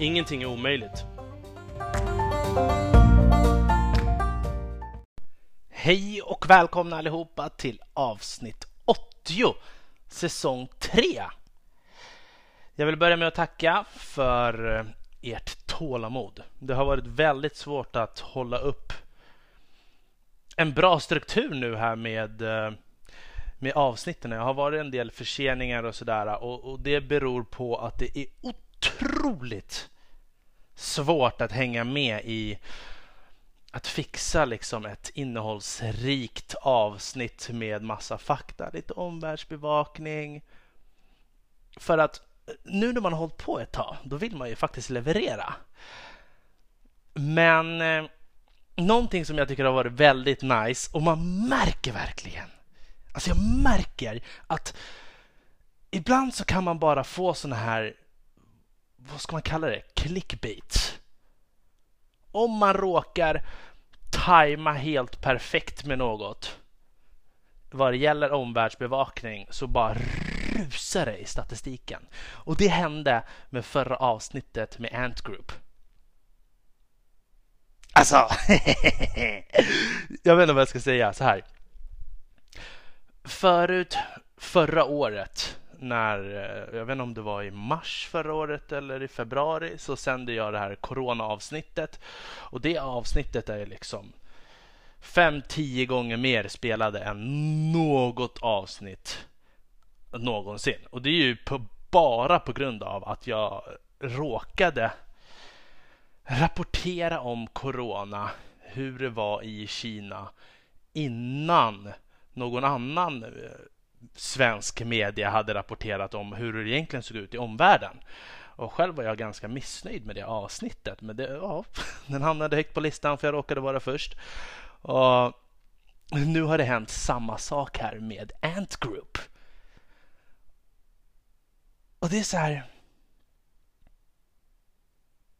Ingenting är omöjligt. Hej och välkomna allihopa till avsnitt 80, säsong 3. Jag vill börja med att tacka för eh, ert tålamod. Det har varit väldigt svårt att hålla upp en bra struktur nu här med, eh, med avsnitten. Det har varit en del förseningar och sådär och, och det beror på att det är otroligt svårt att hänga med i att fixa liksom ett innehållsrikt avsnitt med massa fakta, lite omvärldsbevakning. För att nu när man har hållit på ett tag, då vill man ju faktiskt leverera. Men eh, någonting som jag tycker har varit väldigt nice och man märker verkligen, alltså jag märker att ibland så kan man bara få såna här, vad ska man kalla det, clickbait om man råkar tajma helt perfekt med något vad det gäller omvärldsbevakning så bara rusar det i statistiken. Och det hände med förra avsnittet med Ant Group. Alltså, jag vet inte vad jag ska säga så här. Förut, förra året, när, eh, jag vet inte om det var i mars förra året eller i februari, så sände jag det här corona-avsnittet. Och det avsnittet är liksom fem, tio gånger mer spelade än något avsnitt någonsin. Och det är ju på, bara på grund av att jag råkade rapportera om corona, hur det var i Kina innan någon annan eh, svensk media hade rapporterat om hur det egentligen såg ut i omvärlden. Och själv var jag ganska missnöjd med det avsnittet. Men det, ja, den hamnade högt på listan för jag råkade vara först. Och nu har det hänt samma sak här med Ant Group. Och det är så här.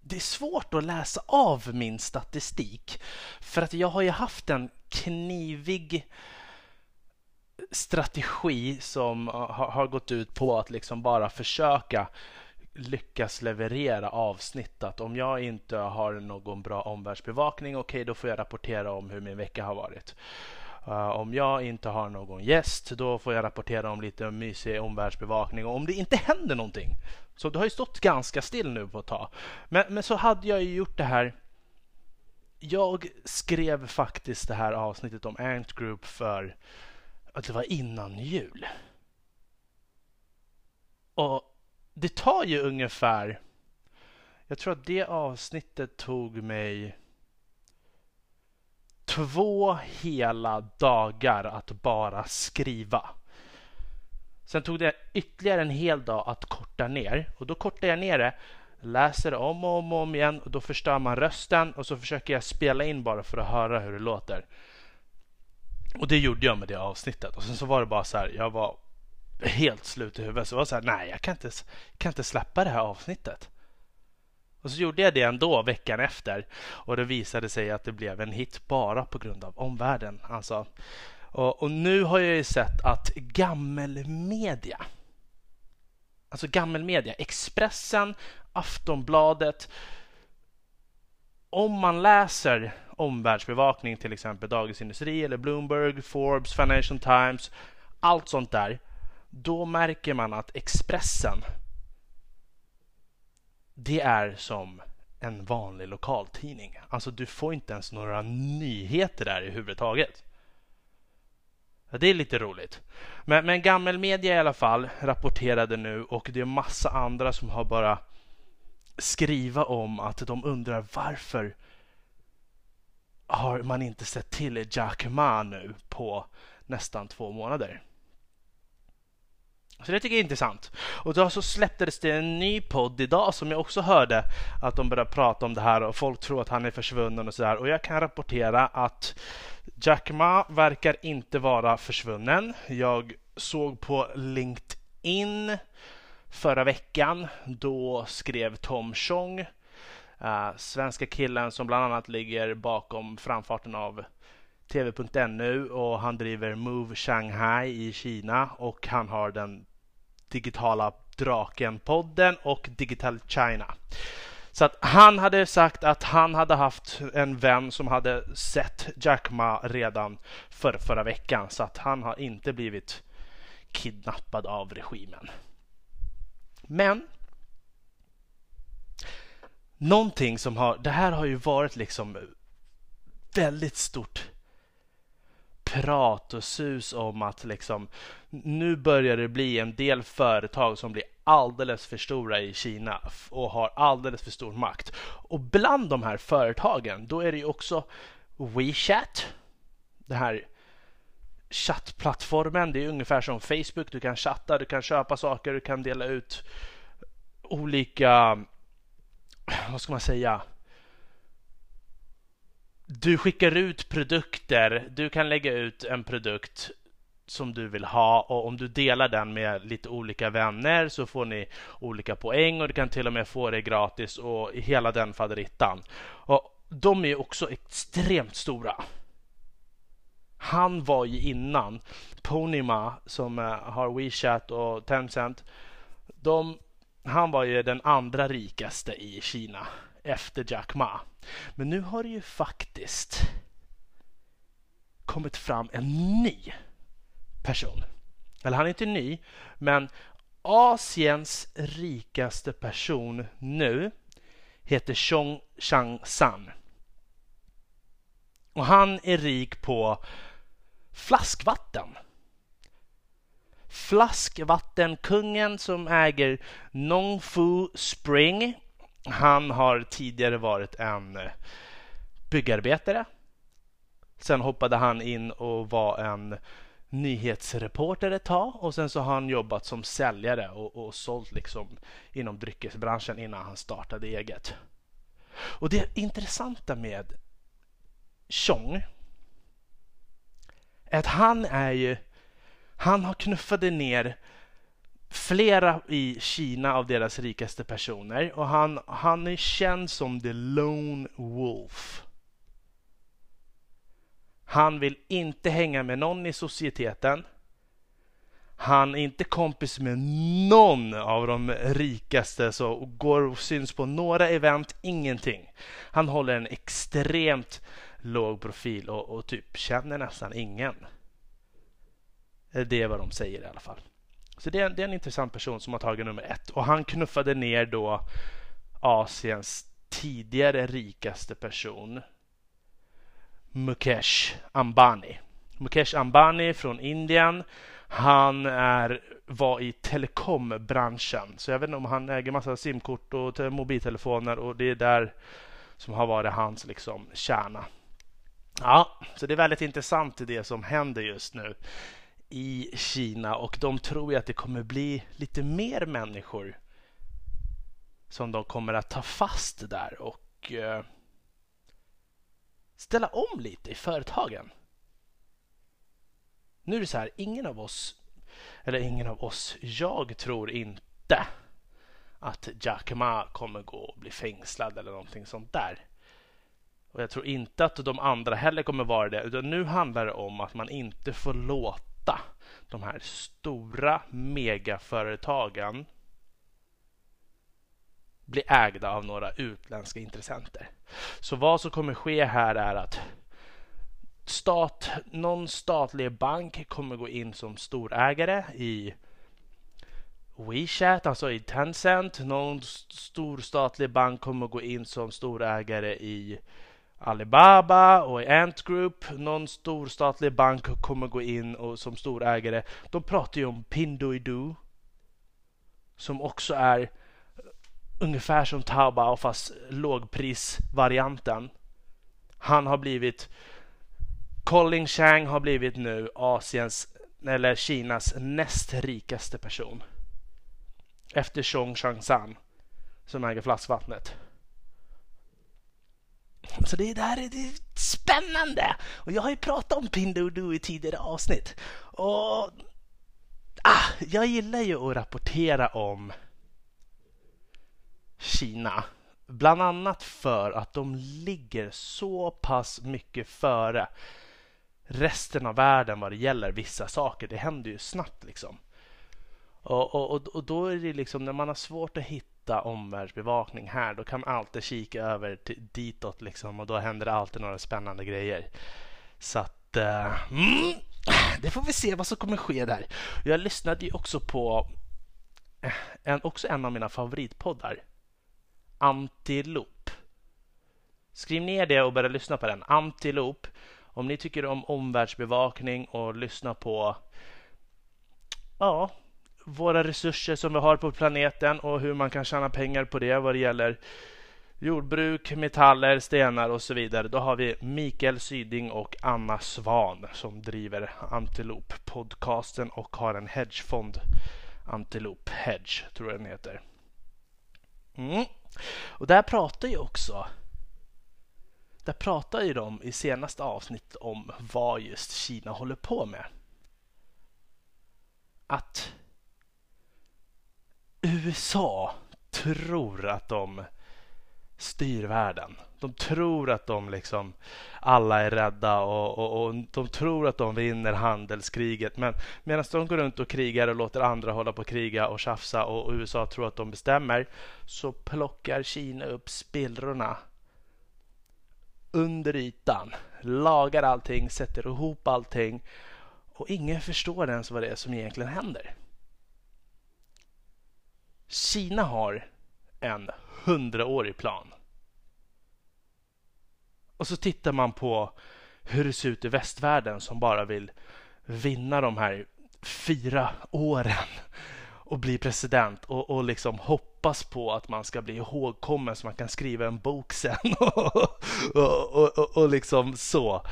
Det är svårt att läsa av min statistik för att jag har ju haft en knivig strategi som uh, har, gått ut på att liksom bara försöka lyckas leverera avsnittet. Om jag inte har någon bra omvärldsbevakning, okej, okay, då får jag rapportera om hur min vecka har varit. Uh, om jag inte har någon gäst, då får jag rapportera om lite mysig omvärldsbevakning. Och om det inte händer någonting, så det har ju stått ganska still nu på ett tag. Men, men så hade jag ju gjort det här. Jag skrev faktiskt det här avsnittet om Ant Group för att det var innan jul. Och det tar ju ungefär... Jag tror att det avsnittet tog mig två hela dagar att bara skriva. Sen tog det ytterligare en hel dag att korta ner och då kortar jag ner det, läser om och om, och om igen och då förstör man rösten och så försöker jag spela in bara för att höra hur det låter. Och det gjorde jag med det avsnittet. Och sen så var det bara så här, jag var helt slut i huvudet. Så jag var så här, nej jag kan inte, kan inte släppa det här avsnittet. Och så gjorde jag det ändå veckan efter. Och det visade sig att det blev en hit bara på grund av omvärlden. Alltså. Och, och nu har jag ju sett att gammelmedia, alltså gammelmedia, Expressen, Aftonbladet, om man läser omvärldsbevakning, till exempel Dagens Industri eller Bloomberg, Forbes, Financial Times, allt sånt där, då märker man att Expressen, det är som en vanlig lokaltidning. Alltså du får inte ens några nyheter där i Ja, Det är lite roligt. Men, men gammelmedia i alla fall rapporterade nu och det är massa andra som har bara skriva om att de undrar varför har man inte sett till Jack Ma nu på nästan två månader. Så det tycker jag är intressant. Och då så släpptes det en ny podd idag som jag också hörde att de började prata om det här och folk tror att han är försvunnen och sådär. Och jag kan rapportera att Jack Ma verkar inte vara försvunnen. Jag såg på LinkedIn förra veckan. Då skrev Tom Chong, uh, svenska killen som bland annat ligger bakom framfarten av TV.nu och han driver Move Shanghai i Kina och han har den digitala Draken-podden och Digital China. Så att han hade sagt att han hade haft en vän som hade sett Jack Ma redan för förra veckan så att han har inte blivit kidnappad av regimen. Men någonting som har, det här har ju varit liksom väldigt stort prat och sus om att liksom nu börjar det bli en del företag som blir alldeles för stora i Kina och har alldeles för stor makt. Och bland de här företagen, då är det ju också WeChat, den här chattplattformen. Det är ungefär som Facebook. Du kan chatta, du kan köpa saker, du kan dela ut olika, vad ska man säga, du skickar ut produkter. Du kan lägga ut en produkt som du vill ha och om du delar den med lite olika vänner så får ni olika poäng och du kan till och med få det gratis och hela den faderittan. Och de är också extremt stora. Han var ju innan Ponyma som eh, har WeChat och Tencent. De, han var ju den andra rikaste i Kina efter Jack Ma. Men nu har det ju faktiskt kommit fram en ny person. Eller han är inte ny, men Asiens rikaste person nu heter Chong Chang San. Och han är rik på flaskvatten. Flaskvattenkungen som äger Nongfu Spring han har tidigare varit en eh, byggarbetare. Sen hoppade han in och var en nyhetsreporter ett tag och sen så har han jobbat som säljare och, och sålt liksom inom dryckesbranschen innan han startade eget. Och det intressanta med Chong är att han är ju, han har knuffade ner flera i Kina av deras rikaste personer och han, han är känd som the lone wolf. Han vill inte hänga med någon i societeten. Han är inte kompis med någon av de rikaste så går och syns på några event, ingenting. Han håller en extremt låg profil och, och typ känner nästan ingen. Eh, det är vad de säger i alla fall. Så det är, det är en intressant person som har tagit nummer ett. Och han knuffade ner då Asiens tidigare rikaste person Mukesh Ambani. Mukesh Ambani från Indien. Han är, var i telekombranschen. Så jag vet inte om han äger massa simkort och mobiltelefoner och det är där som har varit hans liksom kärna. Ja, så det är väldigt intressant det som händer just nu i Kina och de tror ju att det kommer bli lite mer människor som de kommer att ta fast där och eh, ställa om lite i företagen. Nu är det så här, ingen av oss, eller ingen av oss, jag tror inte att Jack Ma kommer gå och bli fängslad eller någonting sånt där. Och jag tror inte att de andra heller kommer vara det, utan nu handlar det om att man inte får låta låta de här stora megaföretagen bli ägda av några utländska intressenter. Så vad som kommer ske här är att stat, någon statlig bank kommer gå in som storägare i WeChat, alltså i Tencent. Någon stor statlig bank kommer gå in som storägare i Alibaba och Ant Group, någon stor statlig bank kommer gå in och som storägare. De pratar ju om Pinduoduo som också är ungefär som Taobao fast lågprisvarianten. Han har blivit Colin Chang har blivit nu Asiens eller Kinas näst rikaste person. Efter Chong Changsan som äger flaskvattnet. Så det, det här är, det är spännande! Och jag har ju pratat om Pinduoduo i tidigare avsnitt. Och ah, jag gillar ju att rapportera om Kina. Bland annat för att de ligger så pass mycket före resten av världen vad det gäller vissa saker. Det händer ju snabbt liksom. Och, och, och då är det liksom när man har svårt att hitta omvärldsbevakning här, då kan man alltid kika över till, ditåt liksom och då händer det alltid några spännande grejer. Så att uh, mm, det får vi se vad som kommer ske där. Jag lyssnade ju också på eh, en, också en av mina favoritpoddar. Antilop. Skriv ner det och börja lyssna på den. Antilop. Om ni tycker om omvärldsbevakning och lyssna på ja, våra resurser som vi har på planeten och hur man kan tjäna pengar på det vad det gäller jordbruk, metaller, stenar och så vidare. Då har vi Mikael Syding och Anna Svan som driver Antilop podcasten och har en hedgefond. Antilop Hedge tror jag den heter. Mm. Och där pratar ju också där pratar ju de i senaste avsnittet om vad just Kina håller på med. Att USA tror att de styr världen. De tror att de liksom alla är rädda och, och, och de tror att de vinner handelskriget. Men medan de går runt och krigar och låter andra hålla på och kriga och tjafsa och, och USA tror att de bestämmer så plockar Kina upp spillrorna under ytan, lagar allting, sätter ihop allting och ingen förstår ens vad det är som egentligen händer. Kina har en hundraårig plan. Och så tittar man på hur det ser ut i västvärlden som bara vill vinna de här fyra åren och bli president och, och liksom hoppas på att man ska bli ihågkommen så man kan skriva en bok sen och, och, och, och liksom så.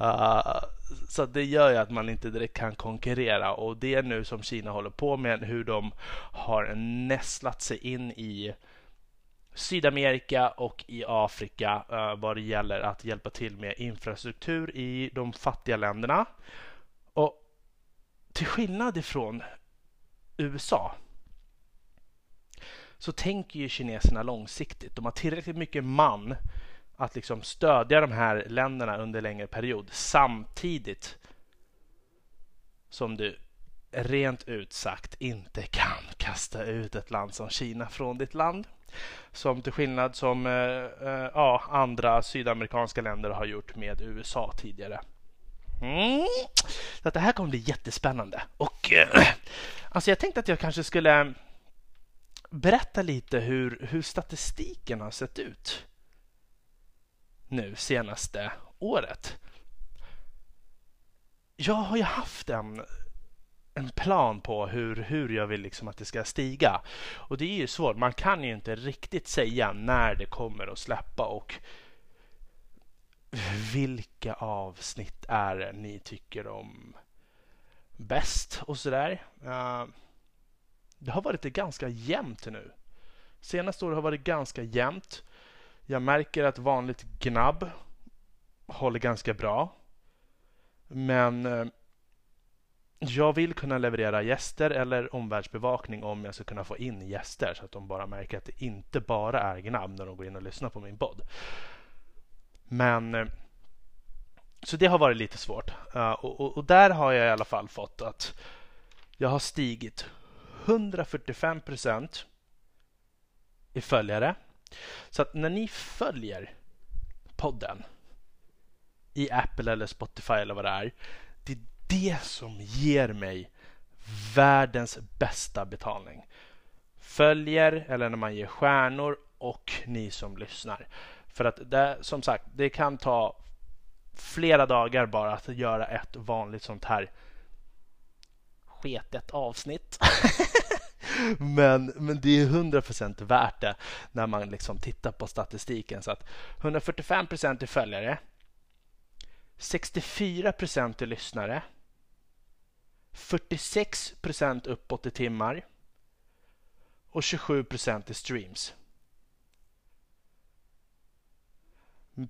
Uh, så det gör ju att man inte direkt kan konkurrera och det är nu som Kina håller på med hur de har nästlat sig in i Sydamerika och i Afrika uh, vad det gäller att hjälpa till med infrastruktur i de fattiga länderna. Och till skillnad ifrån USA så tänker ju kineserna långsiktigt. De har tillräckligt mycket man att liksom stödja de här länderna under längre period samtidigt som du rent ut sagt inte kan kasta ut ett land som Kina från ditt land. Som till skillnad som eh, eh, ja, andra sydamerikanska länder har gjort med USA tidigare. Mm. Så att det här kommer bli jättespännande. Och eh, alltså jag tänkte att jag kanske skulle berätta lite hur, hur statistiken har sett ut nu senaste året. Jag har ju haft en, en plan på hur, hur jag vill liksom att det ska stiga. Och det är ju svårt. Man kan ju inte riktigt säga när det kommer att släppa och vilka avsnitt är det ni tycker om bäst och sådär. Uh, det har varit ganska jämnt nu. Senaste året har varit ganska jämnt. Jag märker att vanligt gnabb håller ganska bra. Men eh, jag vill kunna leverera gäster eller omvärldsbevakning om jag ska kunna få in gäster så att de bara märker att det inte bara är gnabb när de går in och lyssnar på min podd. Men eh, så det har varit lite svårt. Uh, och, och, och, där har jag i alla fall fått att jag har stigit 145 procent i följare. Så att när ni följer podden i Apple eller Spotify eller vad det är. Det är det som ger mig världens bästa betalning. Följer eller när man ger stjärnor och ni som lyssnar. För att det, som sagt, det kan ta flera dagar bara att göra ett vanligt sånt här sketet avsnitt. men, men det är 100% värt det när man liksom tittar på statistiken. Så att 145% är följare, 64% är lyssnare, 46% uppåt i timmar och 27% i streams.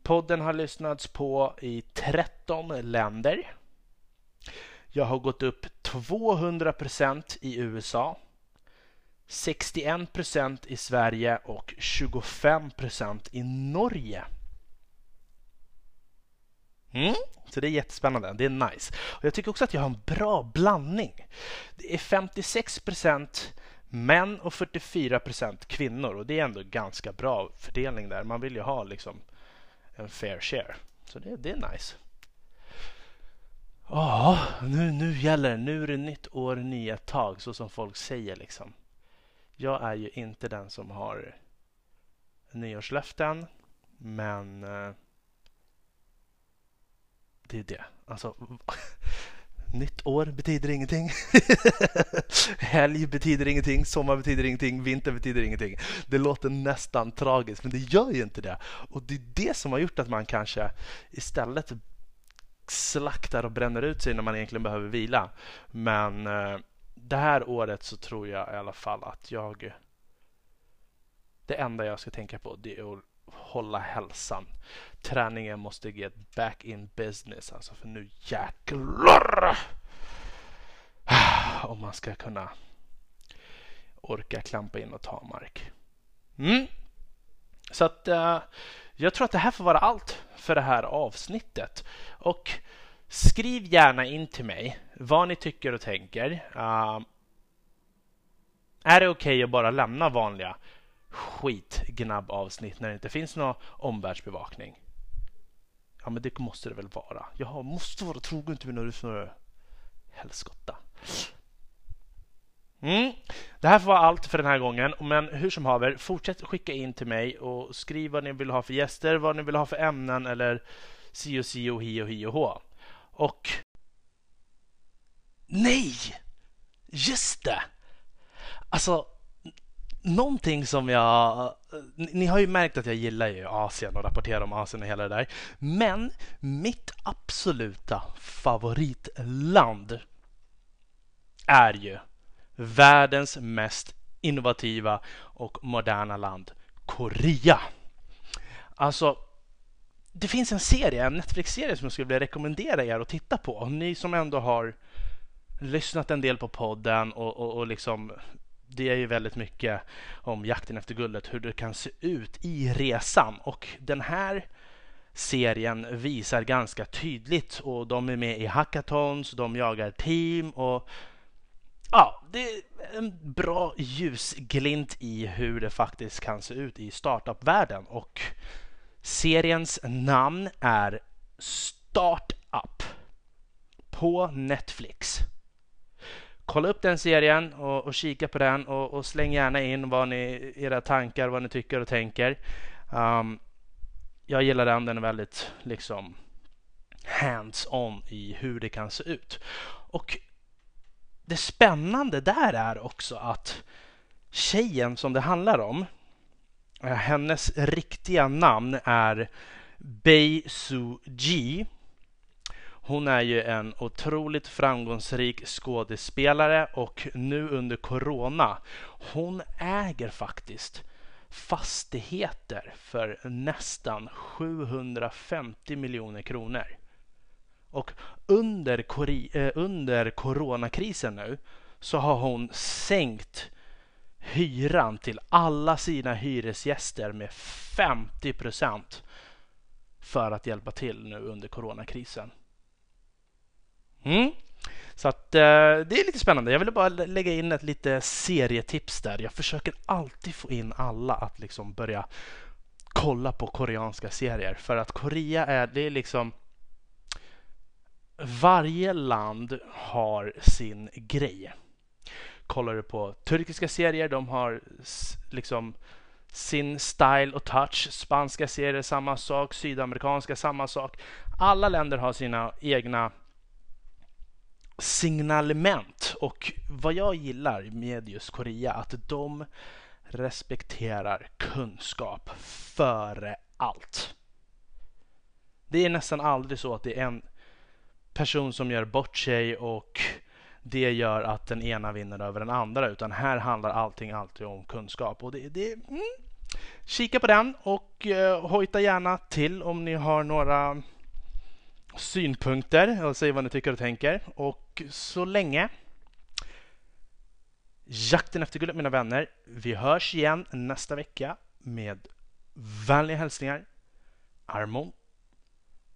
Podden har lyssnats på i 13 länder. Jag har gått upp 200% i USA, 61% i Sverige och 25% i Norge. Mm, så det är jättespännande. Det är nice. Och jag tycker också att jag har en bra blandning. Det är 56% män och 44% kvinnor och det är ändå ganska bra fördelning där. Man vill ju ha liksom en fair share. Så det, det är nice. Ja, nu, nu gäller det. Nu är det nytt år, nya tag, så som folk säger liksom. Jag är ju inte den som har nyårslöften, men eh, det är det. Alltså, nytt år betyder ingenting. Helg betyder ingenting, sommar betyder ingenting, vinter betyder ingenting. Det låter nästan tragiskt, men det gör ju inte det. Och det är det som har gjort att man kanske istället slaktar och bränner ut sig när man egentligen behöver vila. Men eh, det här året så tror jag i alla fall att jag... Det enda jag ska tänka på det är att hålla hälsan. Träningen måste get back in business. Alltså för nu jäklar! Om man ska kunna orka klampa in och ta mark. Mm. Så att uh, jag tror att det här får vara allt för det här avsnittet. Och skriv gärna in till mig vad ni tycker och tänker. Uh, är det okej okay att bara lämna vanliga skitgnabbavsnitt när det inte finns någon omvärldsbevakning? Ja, men det måste det väl vara. Jag måste vara trogen till mina lyssnare. Helskotta. Mm. Det här får vara allt för den här gången. Men hur som haver, fortsätt skicka in till mig och skriv vad ni vill ha för gäster, vad ni vill ha för ämnen eller si och si och hi och hi och hå. Och... Nej! Just det! Alltså, någonting som jag... Ni har ju märkt att jag gillar ju Asien och rapporterar om Asien och hela det där. Men mitt absoluta favoritland är ju världens mest innovativa och moderna land, Korea. Alltså, det finns en serie, en Netflix-serie som jag skulle vilja rekommendera er att titta på. Ni som ändå har lyssnat en del på podden och, och, och liksom det är ju väldigt mycket om jakten efter guldet, hur det kan se ut i resan. Och den här serien visar ganska tydligt och de är med i hackathons, de jagar team och ja, det är en bra ljusglimt i hur det faktiskt kan se ut i startup-världen. Och seriens namn är Startup på Netflix kolla upp den serien och, och kika på den och, och, släng gärna in vad ni, era tankar, vad ni tycker och tänker. Um, jag gillar den, den är väldigt liksom hands-on i hur det kan se ut. Och det spännande där är också att tjejen som det handlar om, eh, hennes riktiga namn är Bei Su Ji hon är ju en otroligt framgångsrik skådespelare och nu under corona, hon äger faktiskt fastigheter för nästan 750 miljoner kronor. Och under, eh, under coronakrisen nu så har hon sänkt hyran till alla sina hyresgäster med 50 procent för att hjälpa till nu under coronakrisen. Mm. Så att eh, det är lite spännande. Jag ville bara lägga in ett lite serietips där. Jag försöker alltid få in alla att liksom börja kolla på koreanska serier. För att Korea är, det är liksom varje land har sin grej. Kollar du på turkiska serier, de har liksom sin style och touch. Spanska serier samma sak, sydamerikanska samma sak. Alla länder har sina egna signalement. Och vad jag gillar med just Korea, att de respekterar kunskap före allt. Det är nästan aldrig så att det är en person som gör bort sig och det gör att den ena vinner över den andra. Utan här handlar allting alltid om kunskap. Och det, det, mm. Kika på den och eh, hojta gärna till om ni har några synpunkter och säg vad ni tycker och tänker. Och så länge Jakten efter guldet mina vänner. Vi hörs igen nästa vecka med vänliga hälsningar Armon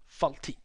Faltin.